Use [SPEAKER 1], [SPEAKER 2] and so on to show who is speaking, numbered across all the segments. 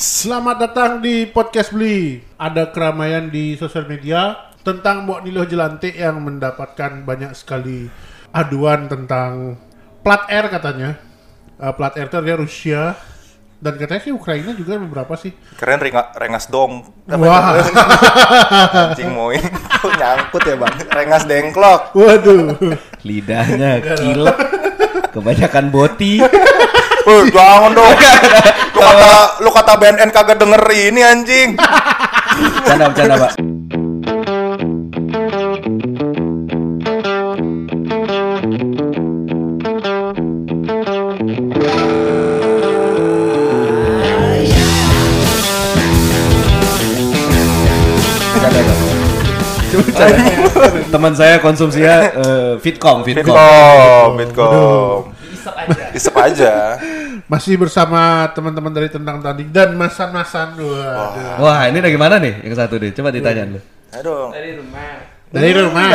[SPEAKER 1] Selamat datang di podcast Beli. Ada keramaian di sosial media tentang Mbok Nilo Jelantik yang mendapatkan banyak sekali aduan tentang plat R katanya. Eh, plat R itu artinya Rusia dan katanya sih Ukraina juga beberapa sih.
[SPEAKER 2] Keren renga, rengas dong.
[SPEAKER 1] Wah.
[SPEAKER 2] Anjing moin. Kok nyangkut ya, Bang? Rengas dengklok.
[SPEAKER 1] Waduh.
[SPEAKER 3] Lidahnya kilap. Kebanyakan boti.
[SPEAKER 2] Eh, jangan dong. Lu kata lu kata BNN kagak denger ini anjing.
[SPEAKER 3] Bercanda, bercanda, Pak. Teman saya konsumsinya eh, Fitcom, Fitcom.
[SPEAKER 2] Bitkom, Bitkom.
[SPEAKER 4] Isep aja.
[SPEAKER 1] Masih bersama teman-teman dari Tentang Tanding dan Masan-Masan. Waduh.
[SPEAKER 3] Wah, ini dari mana nih yang satu nih? Coba ditanya lu.
[SPEAKER 2] Ayo dong.
[SPEAKER 4] Dari rumah.
[SPEAKER 1] Dari rumah.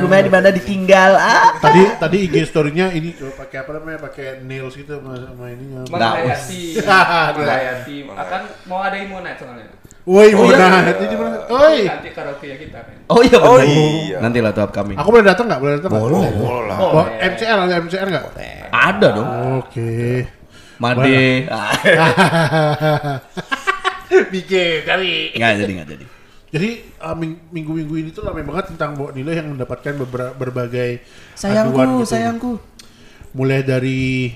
[SPEAKER 3] rumah di mana ditinggal? Ah.
[SPEAKER 1] tadi tadi IG story-nya ini tuh pakai apa namanya? Pakai nails gitu sama, sama ininya.
[SPEAKER 4] Menghayati. Menghayati. Akan mau ada yang mau naik soalnya.
[SPEAKER 1] Woi, nah, itu di mana? Oi.
[SPEAKER 4] Nanti karaoke ya kita kan.
[SPEAKER 3] Oh iya benar.
[SPEAKER 2] Oh iya.
[SPEAKER 3] Nanti lah tuh upcoming.
[SPEAKER 1] Aku boleh datang nggak? Boleh datang nggak?
[SPEAKER 3] Boleh.
[SPEAKER 2] Boleh lah.
[SPEAKER 1] Oh, MCR ada MCR nggak?
[SPEAKER 3] Ada dong.
[SPEAKER 1] Oke.
[SPEAKER 3] Made.
[SPEAKER 1] Bikin kali.
[SPEAKER 3] Enggak jadi enggak jadi.
[SPEAKER 1] Jadi uh, ming- minggu-minggu ini tuh ramai banget tentang Mbok Nilo yang mendapatkan berbagai aduan
[SPEAKER 3] Sayangku,
[SPEAKER 1] gitu.
[SPEAKER 3] sayangku.
[SPEAKER 1] Mulai dari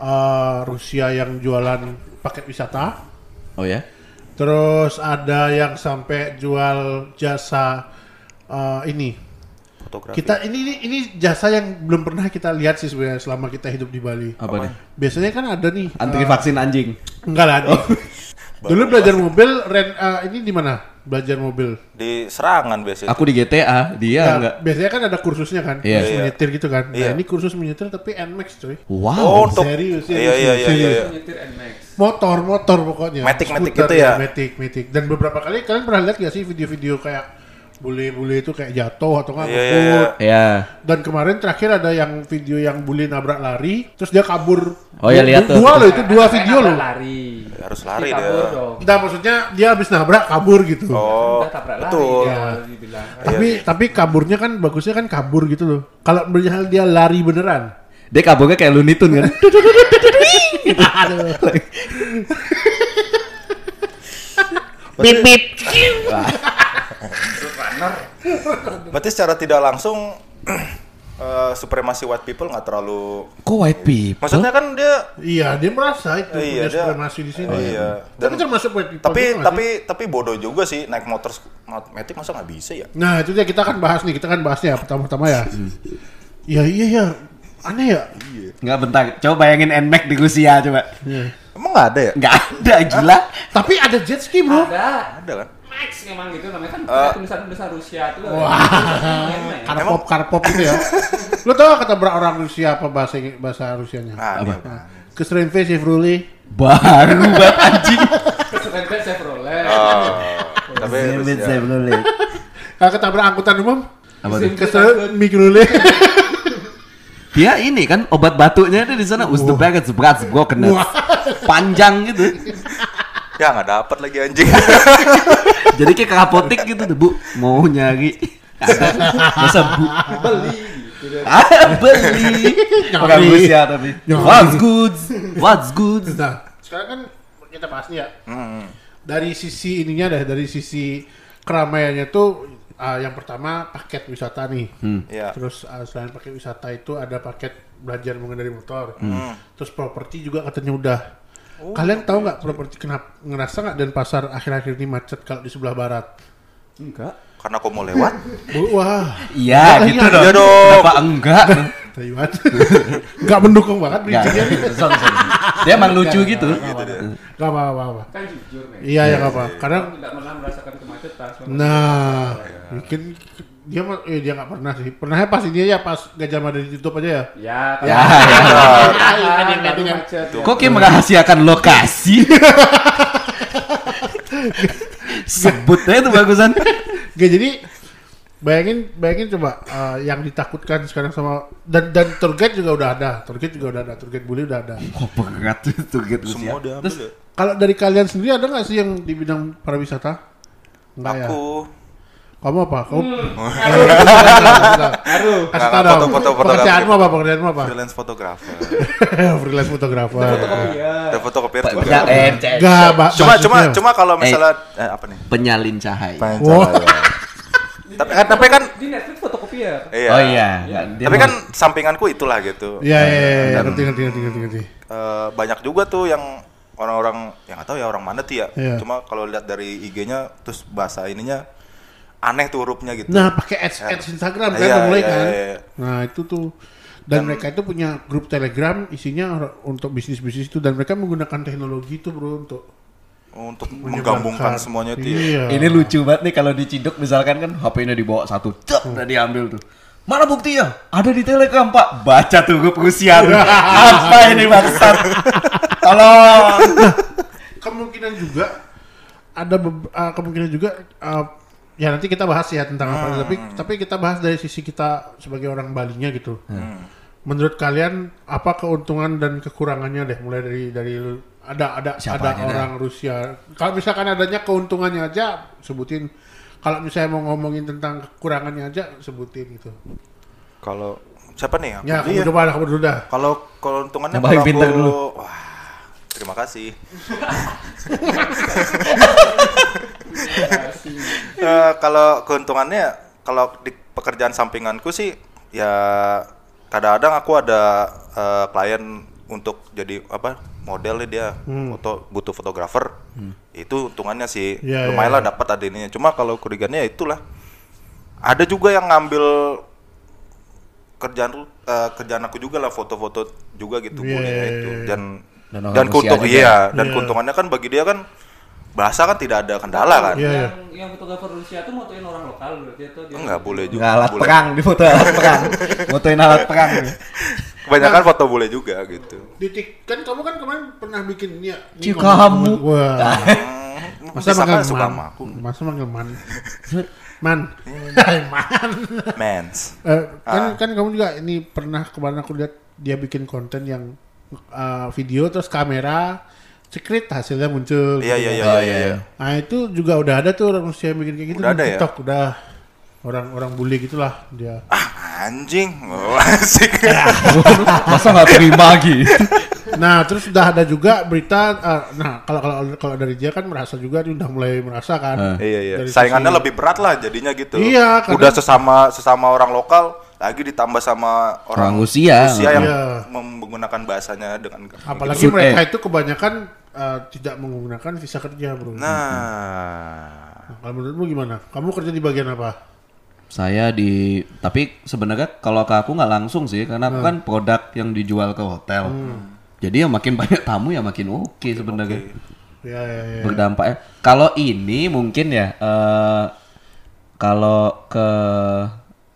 [SPEAKER 1] uh, Rusia yang jualan paket wisata,
[SPEAKER 3] Oh ya?
[SPEAKER 1] terus ada yang sampai jual jasa uh, ini
[SPEAKER 2] Fotografi.
[SPEAKER 1] Kita ini, ini ini jasa yang belum pernah kita lihat sih sebenarnya selama kita hidup di Bali.
[SPEAKER 3] Apa nih?
[SPEAKER 1] Biasanya kan ada nih.
[SPEAKER 3] Anti
[SPEAKER 1] uh,
[SPEAKER 3] vaksin anjing.
[SPEAKER 1] enggak lah. di- Dulu belajar mobil, ren, uh, ini di mana? Belajar mobil.
[SPEAKER 2] Di serangan biasanya.
[SPEAKER 3] Aku di GTA, dia
[SPEAKER 1] Nah,
[SPEAKER 3] enggak.
[SPEAKER 1] biasanya kan ada kursusnya kan,
[SPEAKER 3] Iya.
[SPEAKER 1] kursus
[SPEAKER 2] Iya.
[SPEAKER 1] menyetir gitu kan. Nah
[SPEAKER 2] Iya.
[SPEAKER 1] ini kursus menyetir tapi NMAX coy.
[SPEAKER 2] Oh,
[SPEAKER 3] Wow.
[SPEAKER 2] untuk
[SPEAKER 1] serius, serius,
[SPEAKER 2] Iya iya iya
[SPEAKER 1] serius.
[SPEAKER 2] iya. iya.
[SPEAKER 4] Nyetir NMAX.
[SPEAKER 1] Motor, motor pokoknya.
[SPEAKER 2] Matic, matic
[SPEAKER 1] Skuter,
[SPEAKER 2] gitu ya?
[SPEAKER 1] Matic, matic. Dan beberapa kali kalian pernah lihat gak sih video-video kayak bule-bule itu kayak jatuh atau nggak
[SPEAKER 2] Iya, iya,
[SPEAKER 1] ngebut.
[SPEAKER 3] Ya.
[SPEAKER 1] Dan kemarin terakhir ada yang video yang bule nabrak lari, terus dia kabur.
[SPEAKER 3] Oh, ya, lihat tuh.
[SPEAKER 1] Dua loh itu dua video
[SPEAKER 4] Nabrak
[SPEAKER 1] loh.
[SPEAKER 4] Lari.
[SPEAKER 2] Harus lari
[SPEAKER 4] Dia
[SPEAKER 2] dia.
[SPEAKER 1] Nah maksudnya dia habis nabrak kabur gitu.
[SPEAKER 2] Oh, betul.
[SPEAKER 1] Iya.
[SPEAKER 4] Dibilang.
[SPEAKER 1] Tapi tapi kaburnya kan bagusnya kan kabur gitu loh. Kalau misalnya dia lari beneran.
[SPEAKER 3] Dia kaburnya kayak Looney Tunes kan.
[SPEAKER 1] Pip pip.
[SPEAKER 2] Berarti secara tidak langsung eh, supremasi white people nggak terlalu
[SPEAKER 3] Kok white people?
[SPEAKER 2] Maksudnya kan dia
[SPEAKER 1] Iya, dia merasa itu
[SPEAKER 2] Iya,
[SPEAKER 1] punya
[SPEAKER 2] dia-
[SPEAKER 1] supremasi di sini.
[SPEAKER 2] Oh, iya.
[SPEAKER 1] Tapi
[SPEAKER 2] Dan-
[SPEAKER 1] termasuk white people
[SPEAKER 2] tapi
[SPEAKER 1] juga nggak
[SPEAKER 2] tapi tapi bodoh juga sih naik motor matic masa nggak bisa ya?
[SPEAKER 1] sih? Nah, itu dia kita kan bahas nih, kita kan bahasnya pertama-tama ya. Iya, iya, iya. Aneh ya?
[SPEAKER 3] Enggak bentar. Coba bayangin NMAX di Rusia coba.
[SPEAKER 1] Iya.
[SPEAKER 2] Emang nggak ada ya?
[SPEAKER 3] Enggak ada gila.
[SPEAKER 1] Tapi ada jet ski, Bro.
[SPEAKER 4] Ada.
[SPEAKER 2] Ada kan?
[SPEAKER 4] Max memang gitu namanya kan
[SPEAKER 2] Eh.
[SPEAKER 4] tulisan-tulisan Rusia itu.
[SPEAKER 1] Wah. Karpop, karpop itu ya. Lo tau kata ber- orang Rusia apa bahasa bahasa Rusianya?
[SPEAKER 2] Nah, ini apa?
[SPEAKER 1] Nah, Kesrenve Chevrolet.
[SPEAKER 3] Baru banget anjing.
[SPEAKER 4] Band Chevrolet.
[SPEAKER 2] Oh, tapi ya.
[SPEAKER 3] zebet.
[SPEAKER 1] Kalau ketabrak angkutan umum?
[SPEAKER 3] Apa tuh?
[SPEAKER 1] Kesel Mikrolet.
[SPEAKER 3] Dia ini kan obat batuknya ada di sana Uzbek berat broken panjang gitu.
[SPEAKER 2] ya nggak dapat lagi anjing.
[SPEAKER 3] Jadi kayak ke apotek gitu tuh, Bu. Mau nyari. Ada. Masa Bu
[SPEAKER 4] Beli
[SPEAKER 3] ah, beli.
[SPEAKER 1] Nyari.
[SPEAKER 3] Rusia tapi. What's good? What's good?
[SPEAKER 1] Nah, sekarang kan kita bahas nih ya.
[SPEAKER 2] Hmm.
[SPEAKER 1] Dari sisi ininya dah, dari sisi keramaiannya tuh ah, yang pertama paket wisata nih.
[SPEAKER 2] Ya.
[SPEAKER 1] Terus ah, selain paket wisata itu ada paket belajar mengendarai motor.
[SPEAKER 2] Hmm.
[SPEAKER 1] Terus properti juga katanya udah. Kalian tahu nggak properti kenapa ngerasa nggak dan pasar akhir-akhir ini macet kalau di sebelah barat?
[SPEAKER 3] Enggak.
[SPEAKER 2] Karena aku mau lewat.
[SPEAKER 1] Wah,
[SPEAKER 3] Iya,
[SPEAKER 1] Enggak,
[SPEAKER 3] gitu
[SPEAKER 1] iya,
[SPEAKER 3] dong.
[SPEAKER 2] iya dong.
[SPEAKER 3] Kenapa enggak?
[SPEAKER 1] Taiwan. Nggak mendukung banget
[SPEAKER 3] Enggak.
[SPEAKER 1] bridging-nya.
[SPEAKER 3] Dia emang lucu gitu.
[SPEAKER 1] Nggak apa-apa.
[SPEAKER 4] Kan jujur.
[SPEAKER 1] Iya ya nggak apa. Karena
[SPEAKER 4] tidak pernah merasakan kemacetan.
[SPEAKER 1] Nah, mungkin dia mah eh, dia nggak pernah sih. Pernahnya pas ini ya pas Gajah Mada ditutup aja ya.
[SPEAKER 4] Ya,
[SPEAKER 3] Ya, ya.
[SPEAKER 4] kan baru macet. ya.
[SPEAKER 3] Kok kayak merahasiakan lokasi? Sebut aja tuh bagusan.
[SPEAKER 1] Gak jadi bayangin bayangin coba eh, yang ditakutkan sekarang sama dan dan guide juga udah ada. Guide juga udah ada. Guide bully udah ada.
[SPEAKER 3] Kok berat tuh tuh gitu
[SPEAKER 2] Semua diambil
[SPEAKER 3] Terus
[SPEAKER 2] ya?
[SPEAKER 1] Kalau dari kalian sendiri ada nggak sih yang di bidang pariwisata? Enggak ya. Kamu apa? Kamu
[SPEAKER 4] Aduh.
[SPEAKER 1] kasih dong.
[SPEAKER 2] foto- foto-
[SPEAKER 1] Pekerjaanmu apa? Pekerjaanmu apa?
[SPEAKER 2] freelance fotografer.
[SPEAKER 1] Freelance fotografer.
[SPEAKER 2] Ada fotokopier juga.
[SPEAKER 3] ya, eh.
[SPEAKER 1] Enggak.
[SPEAKER 2] Cuma cuma cuma kalau misalnya eh, apa nih?
[SPEAKER 3] penyalin cahaya.
[SPEAKER 2] Tapi kan tapi kan
[SPEAKER 4] Di Netflix fotokopier.
[SPEAKER 2] iya.
[SPEAKER 3] Oh iya,
[SPEAKER 2] Tapi kan sampinganku itulah gitu.
[SPEAKER 1] Iya, iya, iya, iya. ngerti, ngerti, ngerti, ngerti, ngerti.
[SPEAKER 2] Eh, banyak juga tuh yang orang-orang yang nggak tahu ya orang mana tuh ya.
[SPEAKER 1] Iya.
[SPEAKER 2] Cuma kalau lihat dari IG-nya terus bahasa ininya aneh tuh hurufnya gitu.
[SPEAKER 1] Nah, pakai ads, ads Instagram kan udah mulai
[SPEAKER 2] iya,
[SPEAKER 1] kan.
[SPEAKER 2] iya, iya.
[SPEAKER 1] Nah, itu tuh dan mereka itu punya grup Telegram isinya untuk bisnis-bisnis itu dan mereka menggunakan teknologi itu bro untuk
[SPEAKER 2] Untuk menggabungkan semuanya itu ya.
[SPEAKER 1] Iya.
[SPEAKER 3] Ini lucu banget nih kalau diciduk misalkan kan HP-nya dibawa satu, cep, udah diambil tuh. Mana buktinya? Ada di Telegram, Pak. Baca tuh grup Rusia. tuh. Apa ini bangsat? Tolong.
[SPEAKER 1] kemungkinan juga ada uh, kemungkinan juga uh, ya nanti kita bahas ya tentang apa tapi tapi kita bahas dari sisi kita sebagai orang Balinya gitu. Menurut kalian apa keuntungan dan kekurangannya deh mulai dari dari ada ada
[SPEAKER 3] Siapa
[SPEAKER 1] ada
[SPEAKER 3] aja dah?
[SPEAKER 1] orang Rusia. Kalau misalkan adanya keuntungannya aja sebutin. Kalau misalnya mau ngomongin tentang kekurangannya aja sebutin gitu.
[SPEAKER 2] Kalau siapa nih? Aku
[SPEAKER 1] Ya,
[SPEAKER 2] Iya.
[SPEAKER 1] kamu coba kamu dulu dah.
[SPEAKER 2] Kalau keuntungannya
[SPEAKER 3] paling
[SPEAKER 2] kalau aku-
[SPEAKER 3] dulu.
[SPEAKER 2] Wah, terima kasih. Eh, kalau keuntungannya, kalau di pekerjaan sampinganku sih, ya kadang-kadang aku ada eh, klien untuk jadi apa model nih dia. Foto butuh fotografer. Itu untungannya sih.
[SPEAKER 1] Iya,
[SPEAKER 2] lumayan
[SPEAKER 1] iya,
[SPEAKER 2] lah dapat ada ininya cuma kalau kerugiannya ya itulah. Ada juga yang ngambil kerjaan eh, kerjaan aku juga lah foto-foto juga gitu
[SPEAKER 1] Iya,
[SPEAKER 2] boleh
[SPEAKER 1] iya,
[SPEAKER 2] itu.
[SPEAKER 1] iya.
[SPEAKER 2] dan
[SPEAKER 3] Dan
[SPEAKER 2] dan, keuntung iya dan
[SPEAKER 1] Iya.
[SPEAKER 2] keuntungannya kan bagi dia kan bahasa kan tidak ada kendala kan
[SPEAKER 1] Iya, iya.
[SPEAKER 4] Yang yang fotografer Rusia tuh motoin orang lokal berarti atau dia
[SPEAKER 2] enggak boleh juga
[SPEAKER 3] Nggak alat
[SPEAKER 2] boleh.
[SPEAKER 3] perang di foto alat perang. Fotoin alat perang.
[SPEAKER 2] kebanyakan foto boleh juga gitu
[SPEAKER 1] Ditik kan kamu kan kemarin pernah bikin ini ya. ini
[SPEAKER 3] Cik, kamu.
[SPEAKER 1] Wah.
[SPEAKER 2] Hmm,
[SPEAKER 1] Masa manggil
[SPEAKER 2] kan suka
[SPEAKER 1] man?
[SPEAKER 2] sama aku
[SPEAKER 1] Masa manggil man? man. Hai, man.
[SPEAKER 2] mens
[SPEAKER 1] Eh, kan
[SPEAKER 2] Ah.
[SPEAKER 1] kan kamu juga ini pernah kemarin aku lihat dia bikin konten yang uh, video terus kamera secret hasilnya muncul.
[SPEAKER 2] iya
[SPEAKER 1] gitu
[SPEAKER 2] iya
[SPEAKER 1] kan.
[SPEAKER 2] iya iya iya
[SPEAKER 1] Nah itu juga udah ada tuh orang Rusia yang bikin kayak gitu
[SPEAKER 2] Udah ada ya?
[SPEAKER 1] TikTok udah orang-orang bully gitulah dia.
[SPEAKER 2] ah anjing asik
[SPEAKER 3] Masa nggak terima gitu?
[SPEAKER 1] Nah, terus udah ada juga berita eh, nah kalau kalau kalau dari dia kan merasa juga dia udah mulai merasa kan.
[SPEAKER 2] iya iya
[SPEAKER 1] Dari
[SPEAKER 2] saingannya
[SPEAKER 1] sisi-
[SPEAKER 2] lebih berat lah jadinya gitu
[SPEAKER 1] Iya, karena-
[SPEAKER 2] udah sesama sesama orang lokal lagi ditambah sama orang,
[SPEAKER 3] Orang Rusia.
[SPEAKER 2] yang
[SPEAKER 1] Iya.
[SPEAKER 2] menggunakan bahasanya dengan
[SPEAKER 1] Apalagi
[SPEAKER 3] Gitu.
[SPEAKER 1] mereka
[SPEAKER 3] Eh.
[SPEAKER 1] itu kebanyakan eh, tidak menggunakan visa kerja, Bro.
[SPEAKER 2] nah
[SPEAKER 1] Nah, kalau menurutmu gimana? Kamu kerja di bagian apa?
[SPEAKER 3] Saya di tapi sebenarnya kalau ke aku nggak langsung sih karena aku kan produk yang dijual ke hotel. Jadi ya makin banyak tamu ya makin oke sebenarnya.
[SPEAKER 1] Ya, ya, ya.
[SPEAKER 3] Berdampak ya. Kalau ini mungkin ya eh kalau ke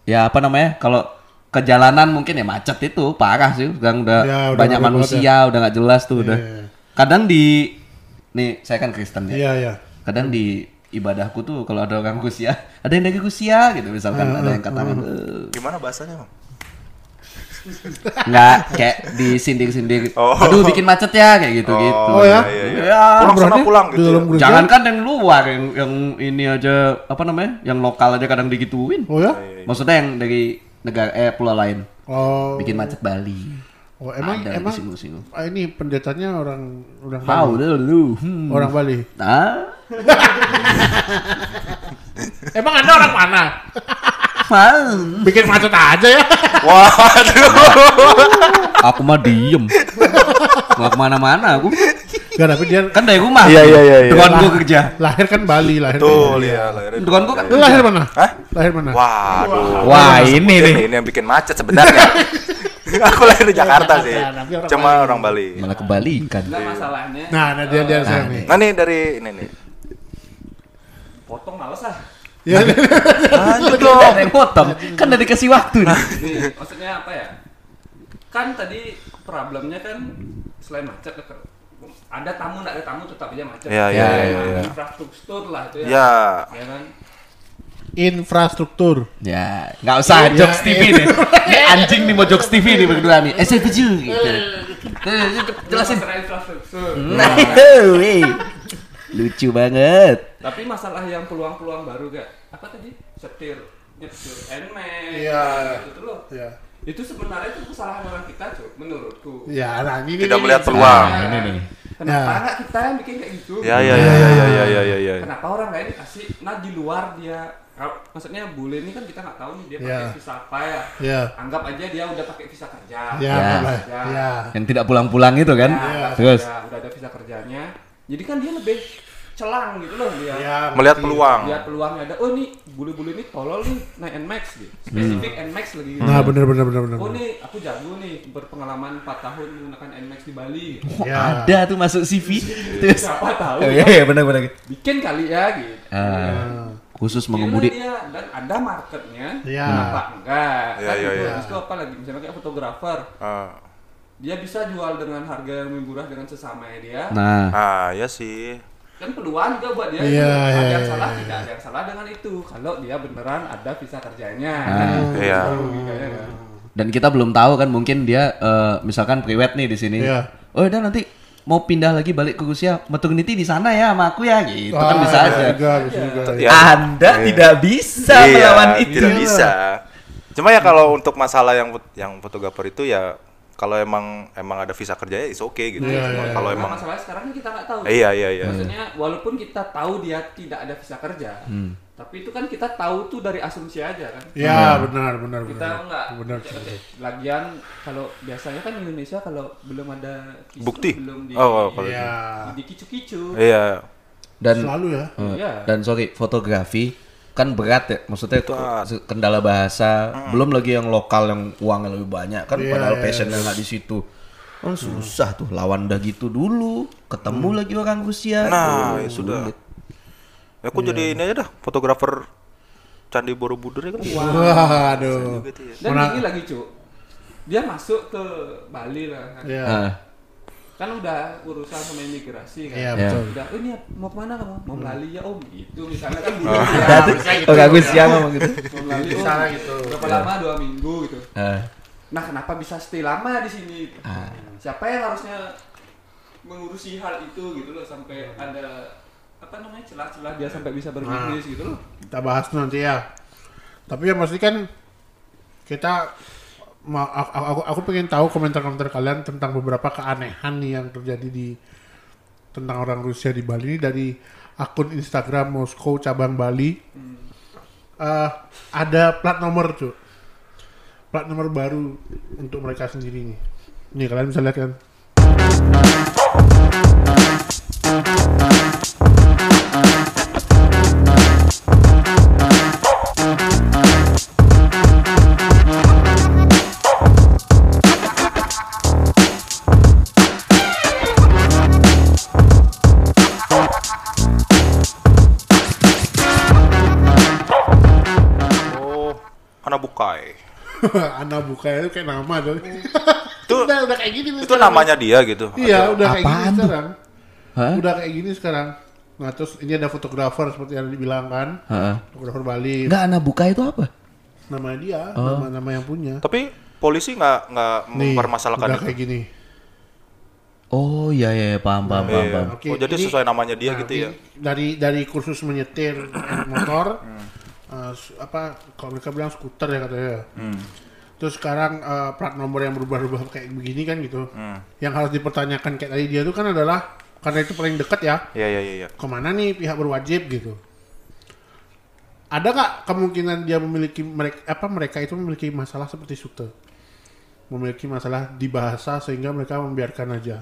[SPEAKER 3] ya apa namanya? Kalau ke jalanan mungkin ya macet itu parah sih. Sekarang udah,
[SPEAKER 1] Ya, udah
[SPEAKER 3] banyak manusia, udah nggak jelas tuh udah.
[SPEAKER 1] iya.
[SPEAKER 3] Kadang di nih saya kan Kristen ya.
[SPEAKER 1] Iya, iya.
[SPEAKER 3] kadang di ibadahku tuh kalau ada orang Rusia ada yang dari Rusia gitu misalkan ada yang katakan "Eh,
[SPEAKER 2] gimana bahasanya Bang?
[SPEAKER 3] nggak kayak disindir-sindir
[SPEAKER 2] Oh.
[SPEAKER 3] aduh bikin macet ya kayak gitu gitu
[SPEAKER 1] Oh, ya?
[SPEAKER 2] iya, iya.
[SPEAKER 3] Ya,
[SPEAKER 2] pulang sana pulang gitu ya.
[SPEAKER 3] jangan kan yang luar yang yang ini aja apa namanya yang lokal aja kadang digituin
[SPEAKER 1] Oh ya?
[SPEAKER 3] maksudnya yang dari negara eh pulau lain
[SPEAKER 1] Oh.
[SPEAKER 3] bikin macet Bali
[SPEAKER 1] Oh, emang
[SPEAKER 3] ada
[SPEAKER 1] emang
[SPEAKER 3] disinggung-singgung.
[SPEAKER 1] ah, ini pendetanya orang orang
[SPEAKER 3] How
[SPEAKER 1] Bali.
[SPEAKER 3] dulu hmm.
[SPEAKER 1] Orang Bali.
[SPEAKER 3] ah
[SPEAKER 1] Emang Anda orang mana?
[SPEAKER 3] man.
[SPEAKER 1] Bikin macet aja ya.
[SPEAKER 2] waduh
[SPEAKER 3] aku mah diem nggak ke mana-mana aku
[SPEAKER 1] Gak tapi dia
[SPEAKER 3] kan dari rumah
[SPEAKER 2] Iya, iya, iya, iya.
[SPEAKER 3] dengan gua kerja
[SPEAKER 1] lahir kan Bali, lahir.
[SPEAKER 2] tuh
[SPEAKER 1] Bali.
[SPEAKER 2] ya lahirnya
[SPEAKER 3] dengan gua kan
[SPEAKER 1] Lu lahir mana?
[SPEAKER 2] Hah?
[SPEAKER 1] Lahir mana?
[SPEAKER 2] Waduh.
[SPEAKER 3] Wah, ini nih.
[SPEAKER 2] Ini yang bikin macet sebenarnya. aku lahir di Jakarta sih.
[SPEAKER 1] Orang
[SPEAKER 2] Cuma orang Bali.
[SPEAKER 3] malah kebalikan
[SPEAKER 4] Enggak masalahnya.
[SPEAKER 1] Nah, nah dia dia saya nih.
[SPEAKER 2] Nah nih dari ini nih.
[SPEAKER 4] Potong males ah.
[SPEAKER 1] Ya,
[SPEAKER 2] Lanjut
[SPEAKER 3] Nggak
[SPEAKER 2] dong.
[SPEAKER 3] ada yang potong kan udah dikasih waktu nih
[SPEAKER 4] maksudnya apa ya? Kan tadi problemnya kan selain macet ada tamu nggak ada tamu tetap aja macet.
[SPEAKER 2] Iya,
[SPEAKER 3] iya,
[SPEAKER 4] Nah,
[SPEAKER 3] iya,
[SPEAKER 2] iya.
[SPEAKER 4] Infrastruktur lah itu ya.
[SPEAKER 2] Ya.
[SPEAKER 4] Ya kan.
[SPEAKER 1] Infrastruktur.
[SPEAKER 3] Ya, nggak usah
[SPEAKER 1] Ya,
[SPEAKER 3] jokes
[SPEAKER 1] ya.
[SPEAKER 3] TV nih. Ini anjing nih mau jokes TV nih berdua nih. SFJ gitu. Nah, Jelasin.
[SPEAKER 4] Masalah infrastruktur.
[SPEAKER 3] Nah, itu. Lucu banget.
[SPEAKER 4] Tapi masalah yang peluang-peluang baru gak? Apa tadi? Setir, nyetir, Nmax,
[SPEAKER 1] Iya.
[SPEAKER 4] gitu tuh loh.
[SPEAKER 1] Ya.
[SPEAKER 4] Itu sebenarnya itu kesalahan orang kita, cuy, menurutku.
[SPEAKER 1] Ya, nah ini
[SPEAKER 2] Tidak
[SPEAKER 1] nih,
[SPEAKER 2] melihat peluang.
[SPEAKER 3] Nah, ini nih.
[SPEAKER 4] Kenapa
[SPEAKER 1] Ya.
[SPEAKER 4] nggak kita yang bikin kayak gitu?
[SPEAKER 2] Ya ya ya ya ya ya ya ya. ya.
[SPEAKER 4] Kenapa orang lain dikasih, nah di luar dia, kalau maksudnya bule ini kan kita nggak tahu nih dia
[SPEAKER 1] Ya.
[SPEAKER 4] pakai visa apa ya.
[SPEAKER 1] Ya.
[SPEAKER 4] Anggap aja dia udah pakai visa kerja.
[SPEAKER 1] Ya,
[SPEAKER 3] Ya.
[SPEAKER 4] Ya.
[SPEAKER 1] ya.
[SPEAKER 3] Yang tidak pulang-pulang itu kan.
[SPEAKER 4] Ya,
[SPEAKER 3] Terus.
[SPEAKER 4] udah, udah ada visa kerjanya. Jadi kan dia lebih celang gitu loh dia.
[SPEAKER 1] Ya,
[SPEAKER 2] Melihat peluang.
[SPEAKER 4] Lihat peluangnya ada. Oh nih bule-bule ini tolol nih naik Nmax gitu. Spesifik Nmax lagi. gitu.
[SPEAKER 1] Nah, bener bener bener bener.
[SPEAKER 4] Oh nih aku jago nih berpengalaman 4 tahun menggunakan Nmax di Bali.
[SPEAKER 1] Ya.
[SPEAKER 3] Ada tuh masuk CV. Terus.
[SPEAKER 4] Siapa tahu?
[SPEAKER 3] Oh, iya, iya benar benar.
[SPEAKER 4] Bikin kali ya gitu.
[SPEAKER 3] Ah, khusus mengemudi.
[SPEAKER 4] dia dan ada marketnya.
[SPEAKER 1] Ya.
[SPEAKER 4] Kenapa enggak?
[SPEAKER 2] Ya,
[SPEAKER 4] kan
[SPEAKER 2] ya,
[SPEAKER 4] gitu.
[SPEAKER 2] ya.
[SPEAKER 4] Terus itu apa lagi? Misalnya kayak fotografer.
[SPEAKER 2] Ah.
[SPEAKER 4] Dia bisa jual dengan harga yang lebih murah dengan sesamanya dia.
[SPEAKER 3] Nah,
[SPEAKER 2] Ah, ya sih.
[SPEAKER 4] Kan peluang juga buat dia
[SPEAKER 1] Iya,
[SPEAKER 4] itu.
[SPEAKER 1] iya,
[SPEAKER 4] ada yang
[SPEAKER 1] iya,
[SPEAKER 4] salah
[SPEAKER 1] iya.
[SPEAKER 4] tidak ada yang salah dengan itu kalau dia beneran ada visa kerjanya
[SPEAKER 3] Ah.
[SPEAKER 4] kan itu
[SPEAKER 2] Iya.
[SPEAKER 4] logikanya kan.
[SPEAKER 3] dan kita belum tahu kan mungkin dia eh, misalkan priwet nih di sini.
[SPEAKER 1] Iya.
[SPEAKER 3] Oh, udah nanti mau pindah lagi balik ke Rusia, maternity di sana ya sama aku ya gitu kan
[SPEAKER 1] Ah,
[SPEAKER 3] bisa
[SPEAKER 1] bisa
[SPEAKER 3] aja.
[SPEAKER 1] juga, bisa juga.
[SPEAKER 2] Ya.
[SPEAKER 3] Anda
[SPEAKER 2] Iya.
[SPEAKER 3] tidak bisa
[SPEAKER 2] Iya,
[SPEAKER 3] melawan itu.
[SPEAKER 2] Tidak bisa. Cuma ya kalau untuk masalah yang yang fotografer itu ya kalau emang emang ada visa kerjanya is oke gitu.
[SPEAKER 1] Iya,
[SPEAKER 2] Cuma
[SPEAKER 1] iya,
[SPEAKER 2] kalau
[SPEAKER 4] Nah,
[SPEAKER 2] emang
[SPEAKER 4] masalahnya sekarang kan kita nggak tahu
[SPEAKER 2] iya iya iya.
[SPEAKER 4] maksudnya walaupun kita tahu dia tidak ada visa kerja
[SPEAKER 3] Hmm.
[SPEAKER 4] tapi itu kan kita tahu tuh dari asumsi aja kan
[SPEAKER 1] Ya, benar benar
[SPEAKER 4] kita
[SPEAKER 1] benar.
[SPEAKER 4] enggak
[SPEAKER 1] Benar.
[SPEAKER 4] lagian kalau biasanya kan Indonesia kalau belum ada visu,
[SPEAKER 2] Bukti.
[SPEAKER 4] belum di
[SPEAKER 2] Oh, oh, kalau
[SPEAKER 1] Iya.
[SPEAKER 4] di kicu-kicu
[SPEAKER 2] Iya.
[SPEAKER 3] Dan
[SPEAKER 1] Selalu ya.
[SPEAKER 3] eh,
[SPEAKER 4] Iya.
[SPEAKER 3] dan sorry, fotografi kan berat ya. Maksudnya
[SPEAKER 2] Berat.
[SPEAKER 3] se- kendala bahasa, belum lagi yang lokal yang uangnya lebih banyak kan
[SPEAKER 1] Iya,
[SPEAKER 3] padahal
[SPEAKER 1] iya,
[SPEAKER 3] passionnya nggak di situ. Kan susah tuh lawan udah gitu dulu, ketemu lagi orang Rusia.
[SPEAKER 2] Nah,
[SPEAKER 3] Aduh,
[SPEAKER 2] ya sudah. Ya aku jadi ini aja dah, fotografer Candi Borobudur ya kan.
[SPEAKER 1] Waduh.
[SPEAKER 2] Gitu ya.
[SPEAKER 4] dan
[SPEAKER 1] Mana-
[SPEAKER 4] ini lagi cu dia masuk ke Bali lah kan,
[SPEAKER 1] Ya.
[SPEAKER 3] Ah,
[SPEAKER 4] kan udah urusan sama imigrasi kan
[SPEAKER 1] Iya,
[SPEAKER 3] Ya.
[SPEAKER 1] betul.
[SPEAKER 4] udah oh, ini mau ke mana kamu mau Bali ya om gitu misalnya kan dulu
[SPEAKER 2] Oh.
[SPEAKER 4] ya,
[SPEAKER 3] ada tuh
[SPEAKER 4] harusnya gitu.
[SPEAKER 3] orang Rusia ngomong gitu.
[SPEAKER 4] mau Bali om
[SPEAKER 1] Misalnya gitu.
[SPEAKER 4] berapa
[SPEAKER 3] Ya.
[SPEAKER 4] lama dua minggu gitu
[SPEAKER 3] Ah,
[SPEAKER 4] nah kenapa bisa stay lama di sini
[SPEAKER 3] Ah.
[SPEAKER 4] siapa yang harusnya mengurusi hal itu gitu loh sampai ada apa namanya celah-celah dia sampai bisa berbisnis gitu loh
[SPEAKER 1] Kita bahas nanti ya. Tapi yang pasti kan kita ma- aku, aku, aku pengen tahu komentar-komentar kalian tentang beberapa keanehan yang terjadi di tentang orang Rusia di Bali ini dari akun Instagram Moskow cabang Bali. Eh, ada plat nomor tuh. Plat nomor baru untuk mereka sendiri nih. Nih kalian bisa lihat kan.
[SPEAKER 2] Anak
[SPEAKER 1] buka itu kayak nama tuh.
[SPEAKER 2] Itu
[SPEAKER 1] udah, udah kayak gini nih
[SPEAKER 2] itu
[SPEAKER 1] sekarang.
[SPEAKER 2] namanya dia gitu.
[SPEAKER 1] Iya, udah kayak gini
[SPEAKER 3] tuh?
[SPEAKER 1] sekarang.
[SPEAKER 3] Hah?
[SPEAKER 1] Udah kayak gini sekarang. Nah, terus ini ada fotografer seperti yang dibilang kan.
[SPEAKER 3] Heeh.
[SPEAKER 1] Fotografer Bali.
[SPEAKER 3] Enggak anak buka itu apa?
[SPEAKER 1] Nama dia,
[SPEAKER 3] Oh.
[SPEAKER 1] nama-nama yang punya.
[SPEAKER 2] Tapi polisi nggak nggak
[SPEAKER 1] Nih,
[SPEAKER 2] mempermasalahkan
[SPEAKER 1] udah
[SPEAKER 2] itu.
[SPEAKER 1] kayak gini.
[SPEAKER 3] Oh iya iya paham paham paham.
[SPEAKER 2] Iya.
[SPEAKER 3] paham.
[SPEAKER 1] Oke,
[SPEAKER 2] oh, jadi
[SPEAKER 1] ini-
[SPEAKER 2] sesuai namanya dia
[SPEAKER 1] Nah,
[SPEAKER 2] gitu ya.
[SPEAKER 1] Dari dari kursus menyetir motor, Su- apa kalau mereka bilang skuter ya katanya.
[SPEAKER 2] Hmm.
[SPEAKER 1] Terus sekarang eh, plat nomor yang berubah-ubah kayak begini kan gitu.
[SPEAKER 2] Hmm.
[SPEAKER 1] Yang harus dipertanyakan kayak tadi dia itu kan adalah karena itu paling dekat ya.
[SPEAKER 2] Iya iya iya. iya.
[SPEAKER 1] ke mana nih pihak berwajib gitu ada nggak kemungkinan dia memiliki mereka apa mereka itu memiliki masalah seperti Sute memiliki masalah di bahasa sehingga mereka membiarkan aja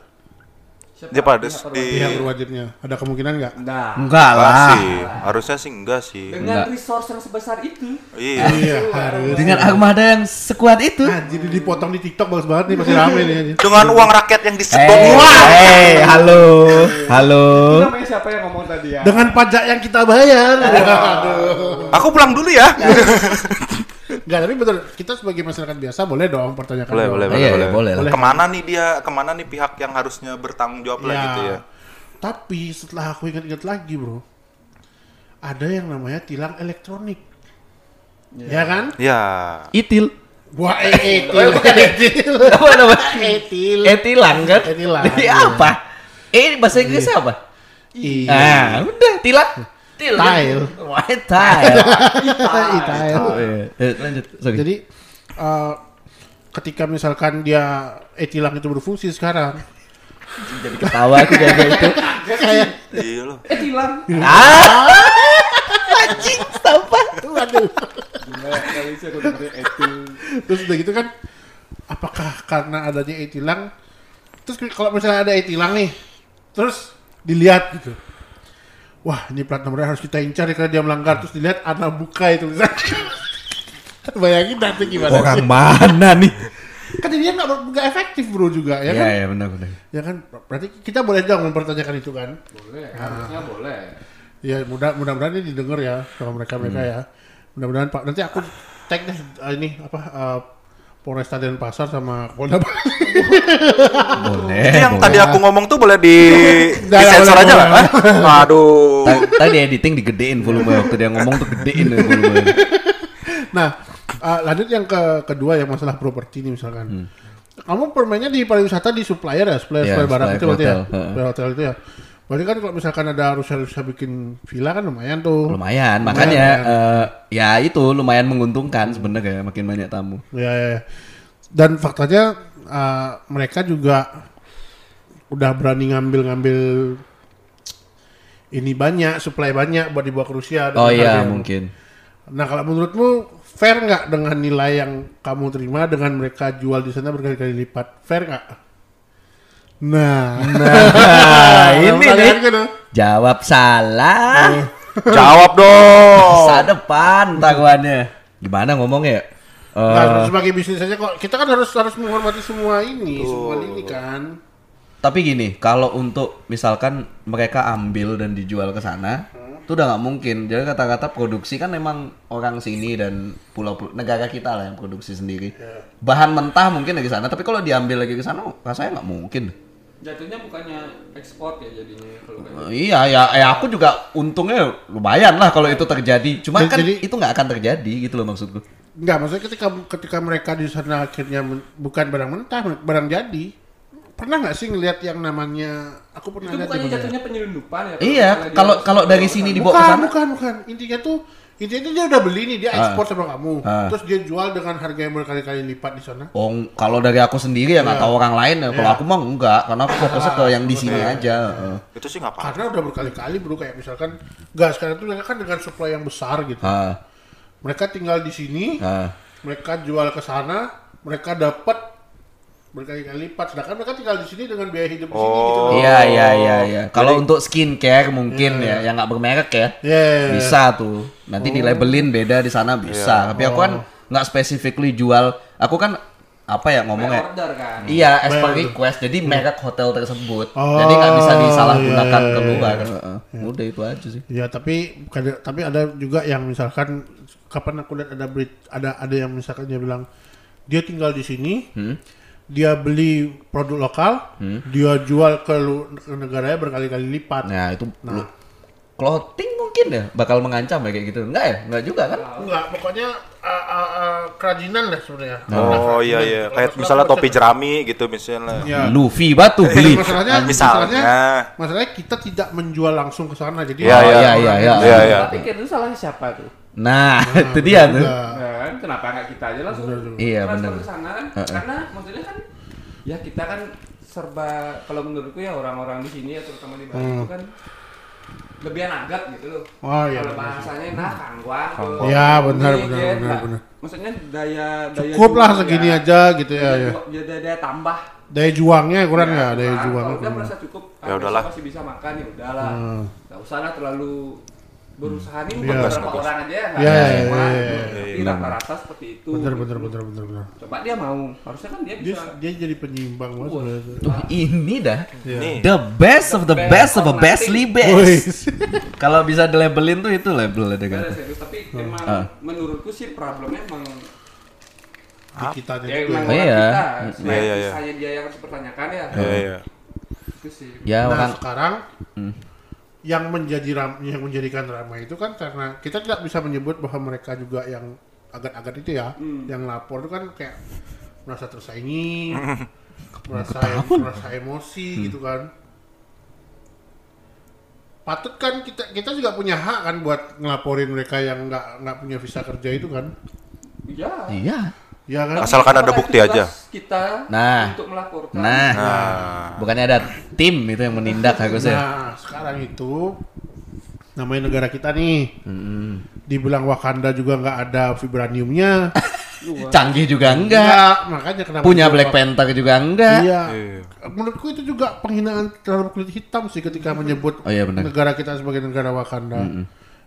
[SPEAKER 4] Siapa?
[SPEAKER 2] Dia pada di-
[SPEAKER 1] pihak berwajibnya ada kemungkinan nggak
[SPEAKER 4] Nah,
[SPEAKER 3] Enggak
[SPEAKER 2] Enggak
[SPEAKER 3] lah.
[SPEAKER 2] sih, harusnya sih enggak sih.
[SPEAKER 4] dengan
[SPEAKER 3] Enggak.
[SPEAKER 4] resource yang sebesar itu,
[SPEAKER 2] Iya.
[SPEAKER 1] iya harus
[SPEAKER 3] Dengan armada yang sekuat itu.
[SPEAKER 1] nah, jadi dipotong di TikTok bagus banget nih pasti rame nih.
[SPEAKER 2] Dengan uang rakyat yang
[SPEAKER 3] Eh,
[SPEAKER 2] disedot.
[SPEAKER 3] eh, halo, halo.
[SPEAKER 4] itu namanya siapa yang ngomong tadi ya?
[SPEAKER 1] dengan pajak yang kita bayar aduh
[SPEAKER 2] Aku pulang dulu ya.
[SPEAKER 1] Nggak tapi betul kita sebagai masyarakat biasa boleh dong pertanyakan
[SPEAKER 2] boleh,
[SPEAKER 1] dong.
[SPEAKER 2] boleh,
[SPEAKER 3] Iya,
[SPEAKER 2] boleh,
[SPEAKER 3] iya,
[SPEAKER 2] boleh.
[SPEAKER 3] boleh lah.
[SPEAKER 2] Ke mana nih dia? Ke mana nih pihak yang harusnya bertanggung jawab lah
[SPEAKER 1] Ya.
[SPEAKER 2] gitu ya?
[SPEAKER 1] Tapi setelah aku ingat-ingat lagi bro, ada yang namanya tilang elektronik. Ya kan?
[SPEAKER 2] Ya.
[SPEAKER 3] Itil.
[SPEAKER 1] Wah, eh, etil.
[SPEAKER 3] Oh, bukan
[SPEAKER 1] etil.
[SPEAKER 3] Apa namanya?
[SPEAKER 1] Etil.
[SPEAKER 3] Etilang kan?
[SPEAKER 1] Etilang.
[SPEAKER 3] Iya apa? Eh bahasa Inggrisnya apa?
[SPEAKER 1] Iya.
[SPEAKER 3] Ah, udah tilang. Til.
[SPEAKER 1] Tile.
[SPEAKER 3] Wah, tile.
[SPEAKER 1] Itail.
[SPEAKER 3] Oh, iya. Eh, lanjut. Sorry.
[SPEAKER 1] Jadi eh, ketika misalkan dia etilang itu berfungsi sekarang,
[SPEAKER 3] jadi ketawa aku jaga itu.
[SPEAKER 1] kayak
[SPEAKER 2] Iya loh.
[SPEAKER 4] Hilang.
[SPEAKER 3] Ah. Anjing, sampah.
[SPEAKER 1] waduh.
[SPEAKER 4] Gila, nggak bisa aku dengerin etil.
[SPEAKER 1] Terus udah gitu kan, apakah karena adanya etilang? Terus kalau misalnya ada etilang nih, terus dilihat gitu. Wah, ini plat nomornya harus kita incar ya karena dia melanggar. Terus dilihat anak buka itu. Bayangin nanti gimana?
[SPEAKER 3] Orang mana nih?
[SPEAKER 1] Kan dia nggak nggak efektif bro juga ya
[SPEAKER 3] Iya,
[SPEAKER 1] kan?
[SPEAKER 3] iya benar benar.
[SPEAKER 1] Ya kan, berarti kita boleh dong mempertanyakan itu kan?
[SPEAKER 4] Boleh, harusnya boleh.
[SPEAKER 1] Ya mudah mudah-mudahan ini didengar ya sama mereka mereka ya. Mudah-mudahan Pak nanti aku tag deh uh, ini apa uh, Polresta Denpasar sama Polda Bali.
[SPEAKER 3] Boleh.
[SPEAKER 2] Ini yang
[SPEAKER 3] boleh.
[SPEAKER 2] tadi aku ngomong tuh boleh di disensor
[SPEAKER 1] boleh,
[SPEAKER 2] aja nggak? Hah? Aduh.
[SPEAKER 3] Ta- Tadi editing digedein volume waktu dia ngomong tuh gedein volume.
[SPEAKER 1] Nah, uh, lanjut yang ke kedua yang masalah properti ini misalkan. Kamu permainnya di pariwisata di supplier ya, supplier,
[SPEAKER 3] Iya,
[SPEAKER 1] supplier barang
[SPEAKER 3] supplier
[SPEAKER 1] itu berarti ya, supplier hotel itu ya. Berarti kan kalau misalkan ada harusnya bikin villa kan lumayan tuh.
[SPEAKER 3] Lumayan, makanya eh, ya itu lumayan menguntungkan sebenarnya makin banyak tamu.
[SPEAKER 1] Ya, ya. Dan faktanya uh, mereka juga udah berani ngambil-ngambil ini banyak, supply banyak buat dibawa ke Rusia.
[SPEAKER 3] Oh iya
[SPEAKER 1] yang-
[SPEAKER 3] mungkin.
[SPEAKER 1] Nah kalau menurutmu fair nggak dengan nilai yang kamu terima dengan mereka jual di sana berkali-kali lipat? Fair nggak? Nah,
[SPEAKER 3] Nah, ini
[SPEAKER 1] pertanyaan
[SPEAKER 3] nih. Jawab salah.
[SPEAKER 2] Jawab dong.
[SPEAKER 3] Masa depan taruhannya. Gimana ngomongnya? Eh,
[SPEAKER 1] Nah, sebagai bisnis saja kok kita kan harus harus menghormati semua ini, semua ini kan.
[SPEAKER 3] tapi gini, kalau untuk misalkan mereka ambil dan dijual ke sana, itu udah nggak mungkin. Jadi kata-kata produksi kan memang orang sini dan pulau, pulau negara kita lah yang produksi sendiri. Bahan mentah mungkin dari sana, tapi kalau diambil lagi ke sana, rasanya nggak mungkin.
[SPEAKER 4] Jatuhnya bukannya ekspor ya jadinya kalau kayak
[SPEAKER 3] Eh, iya, ya, ya aku juga untungnya lumayan lah kalau itu terjadi. Cuma
[SPEAKER 1] Jadi-
[SPEAKER 3] kan
[SPEAKER 1] jadi-
[SPEAKER 3] itu nggak akan terjadi gitu loh maksudku.
[SPEAKER 1] Enggak, maksudnya ketika ketika mereka di sana akhirnya men- bukan barang mentah, barang jadi. Pernah nggak sih ngelihat yang namanya aku pernah
[SPEAKER 4] itu
[SPEAKER 1] lihat
[SPEAKER 4] bukannya
[SPEAKER 1] ya?
[SPEAKER 4] jatuhnya penyelundupan ya?
[SPEAKER 3] Iya, kalau kalau dari sini dibawa ke
[SPEAKER 1] Bukan,
[SPEAKER 3] sana.
[SPEAKER 1] bukan, bukan. Intinya tuh intinya dia udah beli nih, dia ekspor sama kamu.
[SPEAKER 3] Ah.
[SPEAKER 1] Terus dia jual dengan harga yang berkali-kali lipat di sana.
[SPEAKER 3] Oh, kalau dari aku sendiri ya nggak tahu orang lain ya. Kalau
[SPEAKER 1] Iya.
[SPEAKER 3] aku mah enggak, karena aku fokusnya ke yang di sini aja. Heeh.
[SPEAKER 2] Itu sih nggak apa-apa.
[SPEAKER 1] Karena udah berkali-kali bro kayak misalkan gas sekarang tuh mereka kan dengan supply yang besar gitu.
[SPEAKER 3] Ah,
[SPEAKER 1] Mereka tinggal di sini,
[SPEAKER 3] ah.
[SPEAKER 1] mereka jual ke sana, mereka dapat berkali-kali lipat. Sedangkan mereka tinggal di sini dengan biaya hidup di sini gitu loh.
[SPEAKER 3] Iya iya iya iya. Kalau untuk skincare mungkin ya yang nggak bermerek ya.
[SPEAKER 1] Iya.
[SPEAKER 3] Bisa tuh. Nanti di labelin beda di sana bisa. Tapi aku kan nggak specifically jual. Aku kan apa ya ngomongnya?
[SPEAKER 4] order kan.
[SPEAKER 3] Iya, as per request. Jadi merek hotel tersebut.
[SPEAKER 1] Oh,
[SPEAKER 3] Jadi nggak bisa disalahgunakan
[SPEAKER 1] iya, iya,
[SPEAKER 3] keluar.
[SPEAKER 1] iya.
[SPEAKER 3] Heeh. Udah itu aja sih.
[SPEAKER 1] Ya tapi tapi ada juga yang misalkan kapan aku lihat ada ada ada yang misalkan dia bilang dia tinggal di sini,
[SPEAKER 3] Hmm?
[SPEAKER 1] Dia beli produk lokal, dia jual ke, ke negaranya berkali-kali lipat.
[SPEAKER 3] Nah itu lu- clothing mungkin ya bakal mengancam ya kayak gitu. Enggak ya? Enggak juga kan?
[SPEAKER 1] Enggak, pokoknya uh, uh, uh, kerajinan lah sebenarnya.
[SPEAKER 2] Oh iya iya. Kayak misalnya topi jerami gitu misalnya.
[SPEAKER 1] Ya.
[SPEAKER 3] Luffy batu beli.
[SPEAKER 1] Masalahnya,
[SPEAKER 2] Misalnya.
[SPEAKER 1] masalahnya, masalahnya kita tidak menjual langsung ke sana, jadi
[SPEAKER 2] Iya,
[SPEAKER 3] Oh,
[SPEAKER 2] iya.
[SPEAKER 3] iya iya iya.
[SPEAKER 2] Iya iya.
[SPEAKER 4] Tapi pikir itu salahnya siapa tuh?
[SPEAKER 3] Nah, itu dia tuh.
[SPEAKER 1] Enggak.
[SPEAKER 4] Nah, kan kenapa nggak kita aja langsung
[SPEAKER 3] Iya, benar.
[SPEAKER 4] ke sana kan?
[SPEAKER 3] Heeh.
[SPEAKER 4] Karena maksudnya kan ya kita kan serba kalau menurutku ya orang-orang di sini ya terutama di Bali itu kan lebih agak gitu loh.
[SPEAKER 1] Oh, iya,
[SPEAKER 4] Kalau
[SPEAKER 1] benar.
[SPEAKER 4] bahasanya nah kangguang. tuh.
[SPEAKER 1] Iya, benar,
[SPEAKER 4] Ini,
[SPEAKER 1] benar,
[SPEAKER 4] dia
[SPEAKER 1] benar,
[SPEAKER 4] nggak-
[SPEAKER 1] benar.
[SPEAKER 4] Maksudnya daya daya
[SPEAKER 1] Cukup lah segini
[SPEAKER 4] ya.
[SPEAKER 1] aja gitu ya.
[SPEAKER 4] Daya,
[SPEAKER 1] ya.
[SPEAKER 4] ya, daya, daya tambah.
[SPEAKER 1] Daya juangnya kurang ya, daya
[SPEAKER 4] kurang.
[SPEAKER 1] juangnya
[SPEAKER 4] Kalau udah merasa cukup,
[SPEAKER 2] Ya
[SPEAKER 4] ah,
[SPEAKER 2] udahlah.
[SPEAKER 4] masih bisa makan ya udahlah.
[SPEAKER 1] Hmm.
[SPEAKER 4] Usah lah terlalu berusaha nih
[SPEAKER 1] Iya.
[SPEAKER 4] buat beberapa orang aja ya nggak
[SPEAKER 1] Iya,
[SPEAKER 4] ada
[SPEAKER 1] iya,
[SPEAKER 4] semua.
[SPEAKER 1] iya, iya,
[SPEAKER 4] Tapi
[SPEAKER 3] iya.
[SPEAKER 4] rata-rata seperti itu.
[SPEAKER 1] Bener,
[SPEAKER 4] gitu.
[SPEAKER 1] bener, bener, bener, bener.
[SPEAKER 4] Coba dia mau, harusnya kan dia
[SPEAKER 1] Dia,
[SPEAKER 4] bisa.
[SPEAKER 1] dia jadi penyimbang banget
[SPEAKER 4] Wah.
[SPEAKER 1] sebenarnya.
[SPEAKER 3] Tuh, ini dah.
[SPEAKER 2] Nih.
[SPEAKER 3] The best of the best of the best
[SPEAKER 1] Woi.
[SPEAKER 3] best. Kalau bisa dilabelin tuh itu label ada kan.
[SPEAKER 4] Ada serius, tapi emang
[SPEAKER 3] Ah.
[SPEAKER 4] menurutku sih problemnya emang
[SPEAKER 1] Di kitanya
[SPEAKER 4] ya
[SPEAKER 1] juga.
[SPEAKER 4] emang
[SPEAKER 3] Oh,
[SPEAKER 4] orang
[SPEAKER 3] iya.
[SPEAKER 4] kita.
[SPEAKER 2] Iya, iya, iya.
[SPEAKER 4] kisahnya dia yang harus dipertanyakan ya.
[SPEAKER 2] Iya iya.
[SPEAKER 4] Itu sih.
[SPEAKER 3] Ya
[SPEAKER 1] Nah
[SPEAKER 3] orang
[SPEAKER 1] sekarang
[SPEAKER 3] Hmm.
[SPEAKER 1] Yang menjadi ram, yang menjadikan ramai itu kan karena kita tidak bisa menyebut bahwa mereka juga yang agak-agak itu ya, yang lapor itu kan kayak merasa tersaingi, merasa merasa emosi gitu kan. Patut kan kita kita juga punya hak kan buat ngelaporin mereka yang nggak nggak punya visa kerja itu kan,
[SPEAKER 4] Iya.
[SPEAKER 3] Iya.
[SPEAKER 1] Ya kan?
[SPEAKER 2] Asalkan ada bukti aja.
[SPEAKER 4] Kita
[SPEAKER 3] Nah.
[SPEAKER 4] untuk melaporkan.
[SPEAKER 3] Nah,
[SPEAKER 2] Nah,
[SPEAKER 3] bukannya ada tim itu yang menindak harusnya.
[SPEAKER 1] Nah, sekarang itu namanya negara kita nih,
[SPEAKER 3] Mm-mm.
[SPEAKER 1] dibilang Wakanda juga nggak ada vibraniumnya,
[SPEAKER 3] Canggih juga enggak.
[SPEAKER 1] Nggak, makanya kenapa
[SPEAKER 3] Punya
[SPEAKER 1] juga-
[SPEAKER 3] Black Panther juga enggak.
[SPEAKER 1] Iya.
[SPEAKER 2] Iya.
[SPEAKER 1] Menurutku itu juga penghinaan terhadap kulit hitam sih ketika menyebut
[SPEAKER 3] Oh iya, benar.
[SPEAKER 1] negara kita sebagai negara Wakanda.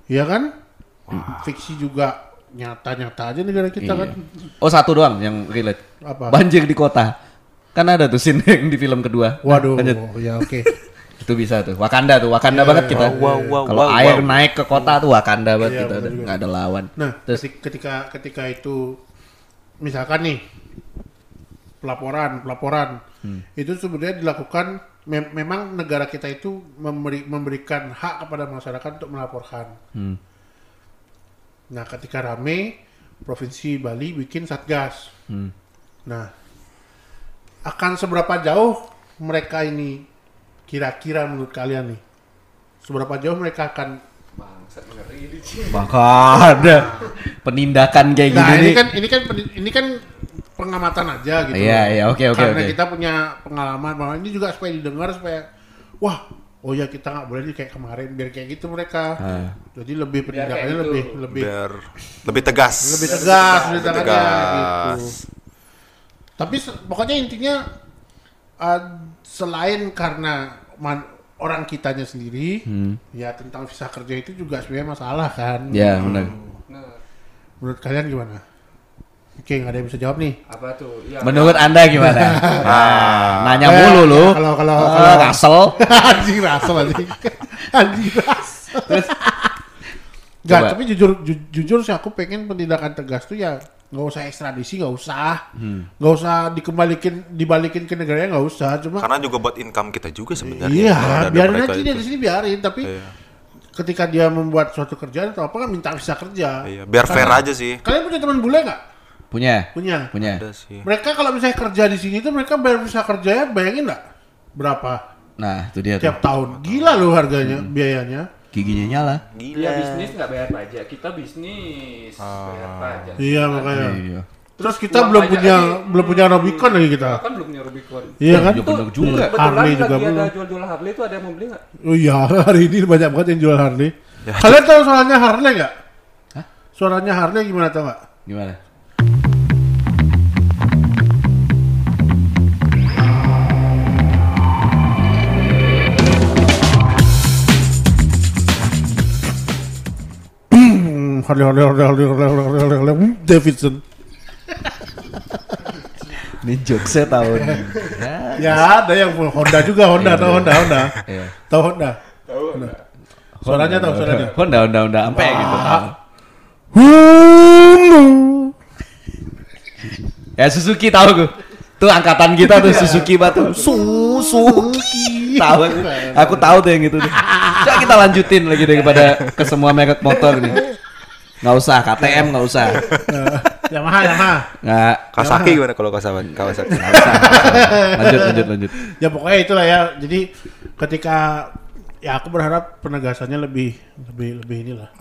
[SPEAKER 1] Iya kan? Fiksi juga nyata-nyata aja negara kita kan.
[SPEAKER 3] Oh satu doang yang relate.
[SPEAKER 1] Apa?
[SPEAKER 3] Banjir di kota. Kan ada tuh scene yang di film kedua.
[SPEAKER 1] Waduh,
[SPEAKER 3] Lanjut.
[SPEAKER 1] ya oke.
[SPEAKER 3] Itu bisa tuh. Wakanda tuh. Wakanda banget kita.
[SPEAKER 2] Wow, wow,
[SPEAKER 3] Kalau
[SPEAKER 2] wow,
[SPEAKER 3] air
[SPEAKER 2] wow.
[SPEAKER 3] naik ke kota tuh Wakanda banget
[SPEAKER 1] Iya,
[SPEAKER 3] kita.
[SPEAKER 1] juga.
[SPEAKER 3] Nggak ada lawan.
[SPEAKER 1] Nah,
[SPEAKER 3] Terus
[SPEAKER 1] ketik- ketika ketika itu misalkan nih pelaporan, pelaporan
[SPEAKER 3] Hmm.
[SPEAKER 1] itu sebenarnya dilakukan mem- memang negara kita itu memberi memberikan hak kepada masyarakat untuk melaporkan.
[SPEAKER 3] Hmm.
[SPEAKER 1] Nah, ketika rame provinsi Bali bikin satgas.
[SPEAKER 3] Hmm.
[SPEAKER 1] Nah, akan seberapa jauh mereka ini kira-kira menurut kalian nih? Seberapa jauh mereka akan
[SPEAKER 4] Bangsat ngeri
[SPEAKER 3] ada penindakan kayak
[SPEAKER 1] Nah,
[SPEAKER 3] gini
[SPEAKER 1] ini
[SPEAKER 3] nih.
[SPEAKER 1] kan ini kan ini kan pengamatan aja gitu.
[SPEAKER 3] Iya, iya, oke, oke,
[SPEAKER 1] Karena
[SPEAKER 3] oke.
[SPEAKER 1] kita punya pengalaman bahwa ini juga supaya didengar supaya wah, oh ya kita nggak boleh nih kayak kemarin biar kayak gitu mereka.
[SPEAKER 3] Ah.
[SPEAKER 1] Jadi lebih penindakannya
[SPEAKER 4] gitu.
[SPEAKER 1] lebih lebih
[SPEAKER 2] biar lebih tegas.
[SPEAKER 1] lebih tegas
[SPEAKER 2] Lebih
[SPEAKER 1] penindakannya
[SPEAKER 2] tegas.
[SPEAKER 1] gitu. Tapi pokoknya intinya uh, selain karena man- orang kitanya sendiri,
[SPEAKER 3] Hmm.
[SPEAKER 1] ya tentang visa kerja itu juga sebenarnya masalah kan.
[SPEAKER 3] Ya benar.
[SPEAKER 4] Nah,
[SPEAKER 1] Menurut kalian gimana? Oke, nggak ada yang bisa jawab nih.
[SPEAKER 4] apa tuh? Ya,
[SPEAKER 3] Menurut anda gimana? Nah, nanya
[SPEAKER 1] Eh,
[SPEAKER 3] mulu lu.
[SPEAKER 1] kalau- kalau-
[SPEAKER 3] Ah,
[SPEAKER 1] kalau-
[SPEAKER 3] Kasel.
[SPEAKER 1] anjing rasel anjing. anjing rasel.
[SPEAKER 3] Coba.
[SPEAKER 1] tapi jujur ju- jujur sih aku pengen penindakan tegas tuh ya nggak usah ekstradisi nggak usah
[SPEAKER 3] Hmm.
[SPEAKER 1] nggak usah dikembalikin dibalikin ke negaranya nggak usah cuma
[SPEAKER 2] Karena juga buat income kita juga sebenarnya.
[SPEAKER 1] iya biarin
[SPEAKER 2] mereka
[SPEAKER 1] aja dia di sini biarin tapi
[SPEAKER 2] Iya.
[SPEAKER 1] ketika dia membuat suatu kerjaan atau apa kan minta visa kerja
[SPEAKER 2] Iya, biar fair
[SPEAKER 1] Karena-
[SPEAKER 2] aja sih.
[SPEAKER 1] kalian punya teman bule nggak
[SPEAKER 3] Punya.
[SPEAKER 1] punya
[SPEAKER 3] Punya.
[SPEAKER 2] Ada sih.
[SPEAKER 1] mereka kalau misalnya kerja di sini tuh mereka bayar visa kerjanya bayangin nggak berapa
[SPEAKER 3] Nah, itu dia tuh.
[SPEAKER 1] tiap tahun gila loh harganya biayanya
[SPEAKER 3] Giginya nyala.
[SPEAKER 4] Dia bisnis nggak bayar pajak, kita bisnis bayar pajak.
[SPEAKER 1] iya makanya
[SPEAKER 3] Iya.
[SPEAKER 1] terus kita
[SPEAKER 4] uang
[SPEAKER 1] belum punya
[SPEAKER 4] ini-
[SPEAKER 1] belum punya Rubicon lagi kita
[SPEAKER 4] Kan belum punya Rubicon.
[SPEAKER 1] iya kan
[SPEAKER 3] Iya, bener juga.
[SPEAKER 4] Kebetulan
[SPEAKER 1] Harley juga
[SPEAKER 4] lagi ada
[SPEAKER 1] belum.
[SPEAKER 4] jual-jual Harley itu ada yang mau beli nggak?
[SPEAKER 1] oh iya hari ini banyak banget yang jual Harley
[SPEAKER 2] Ya,
[SPEAKER 1] kalian tahu suaranya Harley nggak
[SPEAKER 3] Hah?
[SPEAKER 1] suaranya Harley gimana tau nggak
[SPEAKER 3] Gimana?
[SPEAKER 1] Davidson
[SPEAKER 3] Ini jokesnya tahun. ya.
[SPEAKER 1] ya ada yang Honda juga Honda tahu Honda Honda
[SPEAKER 3] Iya.
[SPEAKER 1] tahu Honda suaranya tahu suaranya
[SPEAKER 3] Honda, Honda, Honda, sampai gitu. Ya Suzuki tahu gue. Tuh angkatan kita tuh Suzuki batu. Suzuki. Tahu aku. Aku tahu tuh yang itu tuh. Coba kita lanjutin lagi daripada ke semua merek motor nih. Nggak usah KTM nggak usah.
[SPEAKER 1] Yamaha Yamaha
[SPEAKER 3] Nggak.
[SPEAKER 2] Kawasaki gimana kalau Kawasaki? Kawasaki.
[SPEAKER 3] nggak usah. Lanjut lanjut lanjut.
[SPEAKER 1] ya pokoknya itulah ya jadi ketika ya aku berharap penegasannya lebih lebih lebih inilah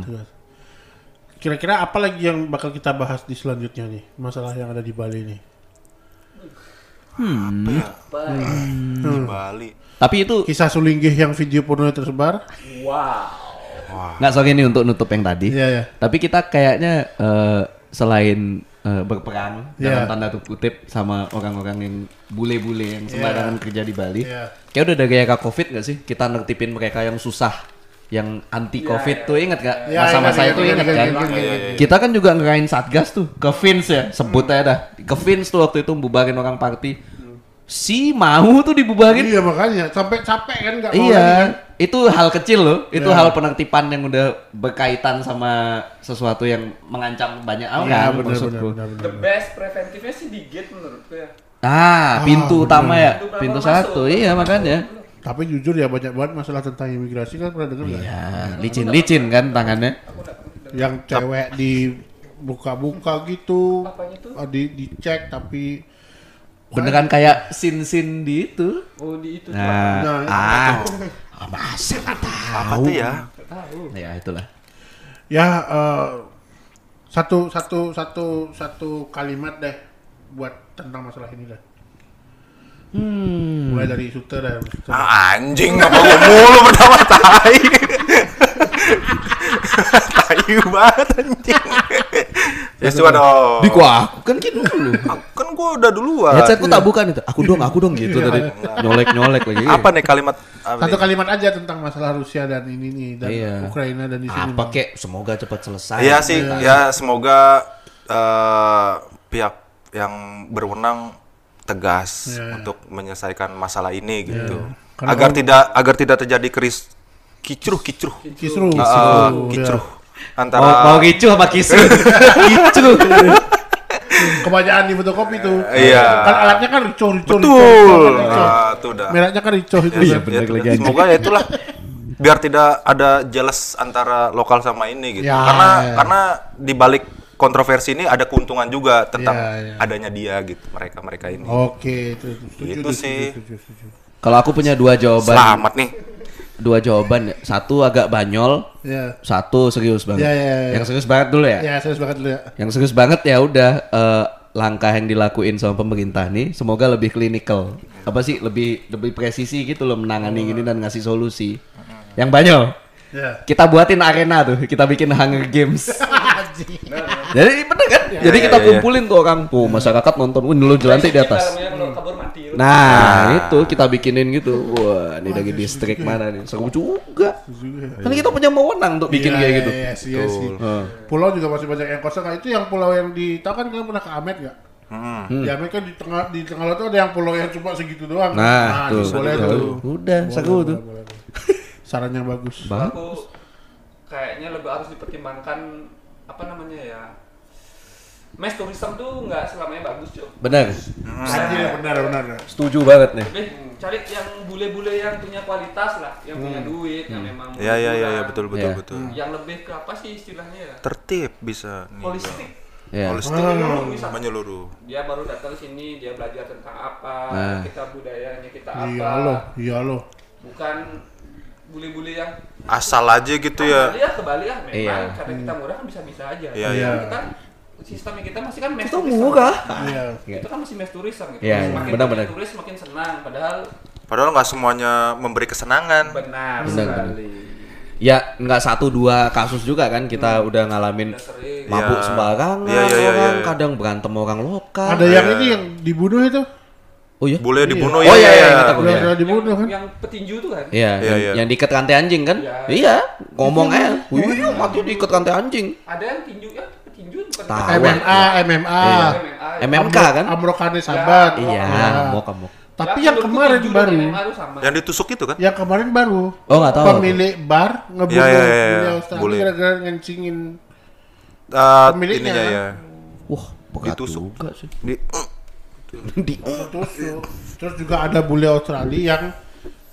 [SPEAKER 1] tegas. kira-kira apa lagi yang bakal kita bahas di selanjutnya nih masalah yang ada di Bali nih
[SPEAKER 2] Di Bali.
[SPEAKER 3] Tapi itu
[SPEAKER 1] kisah sulinggih yang video porno tersebar
[SPEAKER 4] Wow.
[SPEAKER 3] Nggak sorry nih untuk nutup yang tadi.
[SPEAKER 1] Iya, iya.
[SPEAKER 3] Tapi kita kayaknya eh, selain eh, berperang dalam
[SPEAKER 1] Iya.
[SPEAKER 3] tanda kutip sama orang-orang yang bule-bule yang sembarangan kerja di Bali.
[SPEAKER 1] Iya.
[SPEAKER 3] Kayak udah ada gaya covid gak sih? Kita nertipin mereka yang susah, yang anti covid tuh inget gak?
[SPEAKER 1] Iya,
[SPEAKER 3] Masa-masa
[SPEAKER 1] ingat,
[SPEAKER 3] itu inget
[SPEAKER 1] ingat,
[SPEAKER 3] kan?
[SPEAKER 2] Iya.
[SPEAKER 3] Kita kan juga ngerain satgas tuh ke Vince ya, sebut aja dah. Ke Vince tuh waktu itu bubarin orang party. Si mau tuh dibubarin.
[SPEAKER 1] iya makanya sampai capek kan nggak mau lagi
[SPEAKER 3] Iya,
[SPEAKER 1] kan?
[SPEAKER 3] itu hal kecil loh. Itu
[SPEAKER 1] Iya.
[SPEAKER 3] hal penertiban yang udah berkaitan sama sesuatu yang mengancam banyak orang.
[SPEAKER 1] Iya, benar,
[SPEAKER 3] maksudku.
[SPEAKER 1] benar, benar,
[SPEAKER 4] The best preventifnya sih di gate menurutku ya.
[SPEAKER 3] Ah, pintu utama ya,
[SPEAKER 4] Pintu
[SPEAKER 3] pintu satu.
[SPEAKER 4] masuk.
[SPEAKER 3] Iya makanya.
[SPEAKER 1] tapi jujur ya banyak banget masalah tentang imigrasi kan pernah dengar nggak
[SPEAKER 3] Ya, licin-licin kan tangannya.
[SPEAKER 1] yang cewek di buka-buka gitu.
[SPEAKER 4] Apanya tuh?
[SPEAKER 1] Ah, Di dicek tapi
[SPEAKER 3] Beneran kayak sin-sin di itu.
[SPEAKER 4] Oh di itu
[SPEAKER 3] Nah,
[SPEAKER 1] Nah,
[SPEAKER 3] ah, ah, masa nggak
[SPEAKER 2] Apa
[SPEAKER 3] tahu?
[SPEAKER 2] tuh ya?
[SPEAKER 4] Nggak tahu.
[SPEAKER 3] Ya itulah.
[SPEAKER 1] ya eh, satu satu satu satu kalimat deh buat tentang masalah ini deh.
[SPEAKER 3] Hmm.
[SPEAKER 1] Mulai dari Suter dan Suter.
[SPEAKER 2] Ah, anjing apa gua mulu pertama tai. tai banget anjing. ya coba dong.
[SPEAKER 3] Di gua aku kan gitu dulu.
[SPEAKER 2] Udah duluan.
[SPEAKER 3] Headsetku tak bukan itu. Aku dong, aku dong gitu tadi. Nyolek-nyolek lagi.
[SPEAKER 2] Apa nih kalimat apa
[SPEAKER 1] Satu
[SPEAKER 2] nih?
[SPEAKER 1] kalimat aja tentang masalah Rusia dan ini nih dan
[SPEAKER 3] Iya.
[SPEAKER 1] Ukraina dan di sini.
[SPEAKER 3] Apa kek? Semoga cepat selesai.
[SPEAKER 2] Iya sih, ya semoga eh, pihak yang berwenang tegas
[SPEAKER 1] Iya.
[SPEAKER 2] untuk menyelesaikan masalah ini gitu.
[SPEAKER 1] Karena
[SPEAKER 2] Agar
[SPEAKER 1] kan-
[SPEAKER 2] tidak agar tidak terjadi keris kicruh kicruh.
[SPEAKER 1] Kisruh.
[SPEAKER 2] Ah,
[SPEAKER 1] Kisruh,
[SPEAKER 2] kicruh.
[SPEAKER 1] ya.
[SPEAKER 2] Antara
[SPEAKER 3] Mau, mau kicu sama kisu. kicu.
[SPEAKER 1] Kebanyakan di fotokopi tuh.
[SPEAKER 2] Iya.
[SPEAKER 1] Kan alatnya kan ricoh, ricoh,
[SPEAKER 2] betul.
[SPEAKER 1] ricoh, ricoh.
[SPEAKER 2] Nah, itu udah.
[SPEAKER 1] Mereknya kan ricoh itu.
[SPEAKER 3] Iya,
[SPEAKER 1] kan.
[SPEAKER 3] bener
[SPEAKER 2] Ya,
[SPEAKER 3] lagi,
[SPEAKER 2] semoga ya itulah biar tidak ada jelas antara lokal sama ini gitu.
[SPEAKER 1] Ya,
[SPEAKER 2] karena
[SPEAKER 1] ya.
[SPEAKER 2] karena di balik kontroversi ini ada keuntungan juga tentang
[SPEAKER 1] Ya, ya.
[SPEAKER 2] adanya dia gitu mereka mereka ini.
[SPEAKER 1] Oke, itu
[SPEAKER 2] Itu
[SPEAKER 1] setuju,
[SPEAKER 2] sih.
[SPEAKER 3] Kalau aku punya dua jawaban.
[SPEAKER 2] Selamat nih.
[SPEAKER 3] Dua jawaban. Satu agak banyol,
[SPEAKER 1] Ya.
[SPEAKER 3] satu serius banget.
[SPEAKER 1] Ya, ya, ya.
[SPEAKER 3] Yang serius banget dulu ya.
[SPEAKER 1] Ya, saya sepakat dulu ya.
[SPEAKER 3] Yang serius banget ya udah eh, langkah yang dilakuin sama pemerintah nih semoga lebih klinikal. Apa sih lebih lebih presisi gitu loh menangani gini dan ngasih solusi. Yang banyol.
[SPEAKER 1] Ya.
[SPEAKER 3] Kita buatin arena tuh, kita bikin Hunger Games. Jadi bener kan? Jadi
[SPEAKER 2] Ya,
[SPEAKER 3] kita
[SPEAKER 2] ya, ya.
[SPEAKER 3] kumpulin tuh orang, tuh masyarakat nonton, wih lo jelantik di atas.
[SPEAKER 4] Kalau kabur mati.
[SPEAKER 3] Nah, itu kita bikinin gitu. Wah, ini dari distrik mana nih? Seru juga. Kan kita punya wewenang untuk bikin
[SPEAKER 1] Iya,
[SPEAKER 3] kayak
[SPEAKER 1] iya,
[SPEAKER 3] gitu.
[SPEAKER 1] Iya, sih, iya sih.
[SPEAKER 3] Heeh.
[SPEAKER 1] Pulau juga masih banyak yang kosong. Nah, itu yang pulau yang di tahu kan kalian pernah ke Amet nggak?
[SPEAKER 2] Hmm.
[SPEAKER 1] Di Amet kan di tengah di tengah laut tuh ada yang pulau yang cuma segitu doang.
[SPEAKER 3] Nah, tuh.
[SPEAKER 1] itu boleh
[SPEAKER 3] Tuh.
[SPEAKER 1] tuh.
[SPEAKER 3] Udah, seru tuh.
[SPEAKER 1] boleh, boleh. Saran yang bagus.
[SPEAKER 4] Aku kayaknya lebih harus dipertimbangkan apa namanya ya. Mass tourism tuh nggak selamanya bagus, Cuk.
[SPEAKER 3] Bener.
[SPEAKER 1] Anjir, benar benar.
[SPEAKER 3] Setuju banget nih.
[SPEAKER 4] Lebih cari yang bule-bule yang punya kualitas lah, yang punya duit, yang memang
[SPEAKER 2] Ya ya ya, ya betul betul
[SPEAKER 3] Iya.
[SPEAKER 2] betul.
[SPEAKER 4] Yang lebih ke apa sih istilahnya ya?
[SPEAKER 2] Tertib bisa nih.
[SPEAKER 4] Holistik.
[SPEAKER 3] Ya.
[SPEAKER 2] Holistik
[SPEAKER 4] Menyeluruh, bisa.
[SPEAKER 2] menyeluruh.
[SPEAKER 4] Dia baru datang sini, dia belajar tentang apa,
[SPEAKER 3] Nah.
[SPEAKER 4] kita budayanya kita apa.
[SPEAKER 1] Iya loh, iya loh.
[SPEAKER 4] Bukan bule-bule yang
[SPEAKER 2] Asal aja gitu ya.
[SPEAKER 4] Bali ya ke Bali ya memang
[SPEAKER 3] Iya.
[SPEAKER 4] karena kita murah kan bisa-bisa aja.
[SPEAKER 2] Iya,
[SPEAKER 1] iya.
[SPEAKER 4] Kita sistemnya kita masih kan mass
[SPEAKER 3] Itu
[SPEAKER 4] tourism.
[SPEAKER 3] murah.
[SPEAKER 1] Iya.
[SPEAKER 4] Itu kan masih mass tourism gitu.
[SPEAKER 3] Iya,
[SPEAKER 4] semakin
[SPEAKER 3] benar-benar.
[SPEAKER 4] banyak turis semakin senang padahal
[SPEAKER 2] Padahal nggak semuanya memberi kesenangan.
[SPEAKER 4] benar,
[SPEAKER 3] Benar,
[SPEAKER 4] sekali.
[SPEAKER 3] Ya, nggak satu dua kasus juga kan kita udah ngalamin
[SPEAKER 4] Udah sering.
[SPEAKER 3] mabuk
[SPEAKER 2] Iya.
[SPEAKER 3] sembarangan
[SPEAKER 2] Iya, iya, iya,
[SPEAKER 3] orang,
[SPEAKER 2] iya.
[SPEAKER 3] kadang berantem orang lokal.
[SPEAKER 1] Ada yang ini yang dibunuh itu.
[SPEAKER 3] Oh iya?
[SPEAKER 2] Boleh dibunuh
[SPEAKER 3] Oh,
[SPEAKER 2] ya.
[SPEAKER 3] iya,
[SPEAKER 2] ya,
[SPEAKER 3] iya,
[SPEAKER 2] ya.
[SPEAKER 3] Iya.
[SPEAKER 1] udah dibunuh kan?
[SPEAKER 4] Yang petinju tuh kan?
[SPEAKER 3] Iya,
[SPEAKER 2] Iya,
[SPEAKER 3] yang,
[SPEAKER 2] iya.
[SPEAKER 3] yang diikat rantai anjing kan?
[SPEAKER 4] Iya.
[SPEAKER 3] Iya, ngomong aja. Iya, mati diikat rantai anjing.
[SPEAKER 4] Ada yang tinju ya,
[SPEAKER 3] Tahu.
[SPEAKER 1] MMA, MMA.
[SPEAKER 3] Iya.
[SPEAKER 4] MMA.
[SPEAKER 3] MMK kan?
[SPEAKER 1] Amrokane sahabat.
[SPEAKER 3] Iya,
[SPEAKER 1] Ya.
[SPEAKER 3] mau kamu.
[SPEAKER 1] Tapi
[SPEAKER 4] Ya,
[SPEAKER 1] yang kemarin baru.
[SPEAKER 2] Yang ditusuk itu kan?
[SPEAKER 1] Yang kemarin baru.
[SPEAKER 3] Oh, nggak tahu.
[SPEAKER 1] Pemilik bar ngebunuh
[SPEAKER 2] Iya, iya, iya,
[SPEAKER 1] bule
[SPEAKER 2] iya.
[SPEAKER 1] Australia
[SPEAKER 2] Boleh.
[SPEAKER 1] gara-gara ngencingin
[SPEAKER 2] Eh,
[SPEAKER 1] Pemiliknya.
[SPEAKER 2] ininya ya.
[SPEAKER 3] Wah,
[SPEAKER 2] Ditusuk.
[SPEAKER 3] juga sih.
[SPEAKER 2] Di.
[SPEAKER 1] Terus juga ada bule Australia yang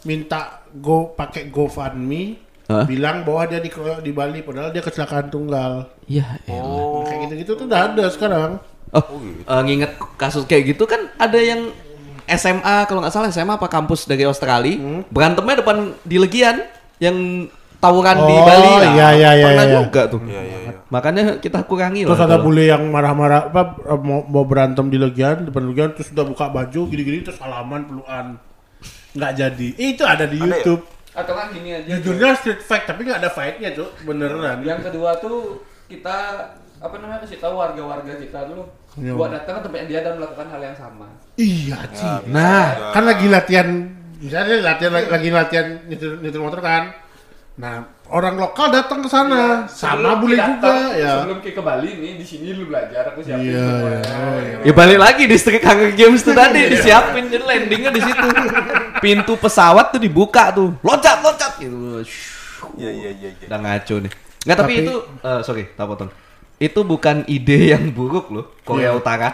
[SPEAKER 1] minta go pakai GoFundMe
[SPEAKER 3] Hah?
[SPEAKER 1] bilang bahwa dia dikeroyok di Bali padahal dia kecelakaan tunggal.
[SPEAKER 3] Iya, elah.
[SPEAKER 1] Kayak gitu-gitu tuh udah ada sekarang.
[SPEAKER 3] Oh, eh, nginget kasus kayak gitu kan ada yang SMA kalau nggak salah SMA apa kampus dari Australia
[SPEAKER 1] Hmm.
[SPEAKER 3] berantemnya depan di Legian yang tawuran di
[SPEAKER 1] Oh,
[SPEAKER 3] Bali lah.
[SPEAKER 1] iya, iya, iya,
[SPEAKER 3] pernah
[SPEAKER 1] iya.
[SPEAKER 3] juga tuh
[SPEAKER 2] Iya iya iya.
[SPEAKER 3] makanya kita kurangi
[SPEAKER 1] Terus
[SPEAKER 3] lah
[SPEAKER 1] ada bule yang marah-marah apa eh, mau, mau berantem di Legian depan Legian terus udah buka baju gini-gini terus salaman pelukan. Nggak jadi. Eh, itu ada di
[SPEAKER 2] Ada ya?
[SPEAKER 4] Atau kan gini aja.
[SPEAKER 1] Judulnya street fight tapi nggak ada fightnya tuh beneran.
[SPEAKER 4] Yang kedua tuh kita apa namanya kasih tahu warga-warga kita dulu
[SPEAKER 1] Iya.
[SPEAKER 4] buat datang ke tempat dia dan melakukan hal yang sama.
[SPEAKER 1] Iya sih.
[SPEAKER 2] bisa
[SPEAKER 1] nah,
[SPEAKER 2] juga.
[SPEAKER 1] kan lagi latihan, misalnya latihan lagi, lagi latihan nyetir, nyetir motor kan. Nah, orang lokal datang ke sana, sama
[SPEAKER 4] Sebelum
[SPEAKER 1] boleh juga ya.
[SPEAKER 4] Sebelum ke Bali nih di sini lu belajar aku siapin
[SPEAKER 1] Iya, iya, oh, iya.
[SPEAKER 3] ya balik lagi distrik Hunger Games tuh tadi disiapin jadi landingnya di situ pintu pesawat tuh dibuka tuh loncat loncat gitu
[SPEAKER 2] Iya iya iya. iya.
[SPEAKER 3] udah ngaco nih nggak tapi,
[SPEAKER 1] Tapi-
[SPEAKER 3] itu eh, sorry tak potong itu bukan ide yang buruk loh Korea
[SPEAKER 1] Iya.
[SPEAKER 3] Utara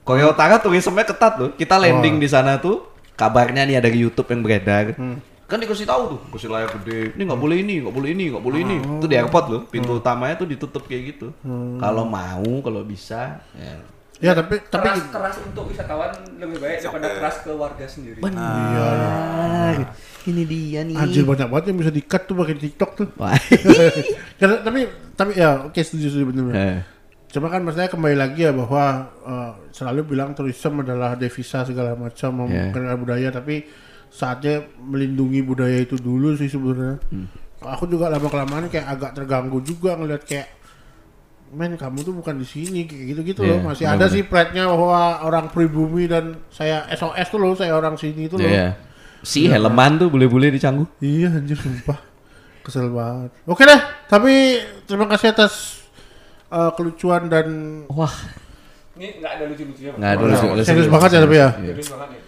[SPEAKER 3] Korea Utara turismenya ketat loh kita landing
[SPEAKER 1] Wah.
[SPEAKER 3] di sana tuh kabarnya nih ada di YouTube yang beredar
[SPEAKER 1] Hmm.
[SPEAKER 3] Kan dikasih tahu tuh, kasih layar gede. Ini nggak boleh ini, nggak boleh ini, nggak boleh ini. Itu di airport loh. Pintu utamanya tuh ditutup kayak gitu. Kalau mau, kalau bisa, ya.
[SPEAKER 1] Ya tapi tapi
[SPEAKER 4] keras keras untuk wisatawan lebih baik daripada keras ke warga sendiri.
[SPEAKER 3] Benar. Ini dia nih.
[SPEAKER 1] anjir banyak banget yang bisa di-cut tuh pakai TikTok tuh. Karena tapi tapi ya oke setuju setuju benar.
[SPEAKER 3] Eh.
[SPEAKER 1] Cuma kan maksudnya kembali lagi ya bahwa eh, selalu bilang tourism adalah devisa segala macam memperkenalkan budaya tapi saatnya melindungi budaya itu dulu sih sebenarnya. Aku juga lama kelamaan kayak agak terganggu juga ngeliat kayak men kamu tuh bukan di sini kayak gitu-gitu loh
[SPEAKER 3] Iya,
[SPEAKER 1] masih
[SPEAKER 3] benar-benar.
[SPEAKER 1] ada sih pride-nya bahwa orang pribumi dan saya SOS tuh loh saya orang sini itu loh
[SPEAKER 3] Iya. Si helman tuh boleh-boleh dicanggu.
[SPEAKER 1] Iya anjir sumpah. Kesel banget. Oke deh, tapi terima kasih atas uh, kelucuan dan
[SPEAKER 3] Wah,
[SPEAKER 4] Ini nggak ada lucu-lucunya.
[SPEAKER 3] Nggak ada lucu. lucu-
[SPEAKER 1] serius banget ya tapi ya.
[SPEAKER 4] Serius banget nih.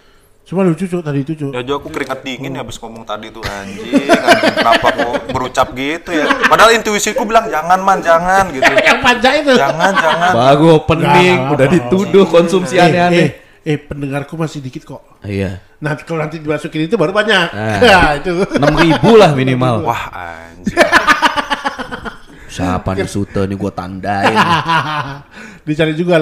[SPEAKER 1] Cuma lucu cuk tadi itu cuk.
[SPEAKER 2] Ya Jo, aku keringat dingin ya habis ngomong tadi tuh anjing, anjing kenapa aku berucap gitu ya. Padahal intuisiku bilang jangan man, jangan gitu.
[SPEAKER 1] Yang panjang itu.
[SPEAKER 2] Jangan, jangan.
[SPEAKER 3] Bagus opening, udah dituduh konsumsi
[SPEAKER 1] Eh,
[SPEAKER 3] aneh-aneh.
[SPEAKER 1] Eh, eh, pendengarku masih dikit kok.
[SPEAKER 3] Iya.
[SPEAKER 1] Nah, kalau nanti dimasukin itu baru banyak.
[SPEAKER 3] Nah.
[SPEAKER 1] Ya, itu.
[SPEAKER 3] Enam ribu lah minimal.
[SPEAKER 2] Wah, anjing.
[SPEAKER 3] Siapa nih Sute nih gue tandain.
[SPEAKER 1] Dicari juga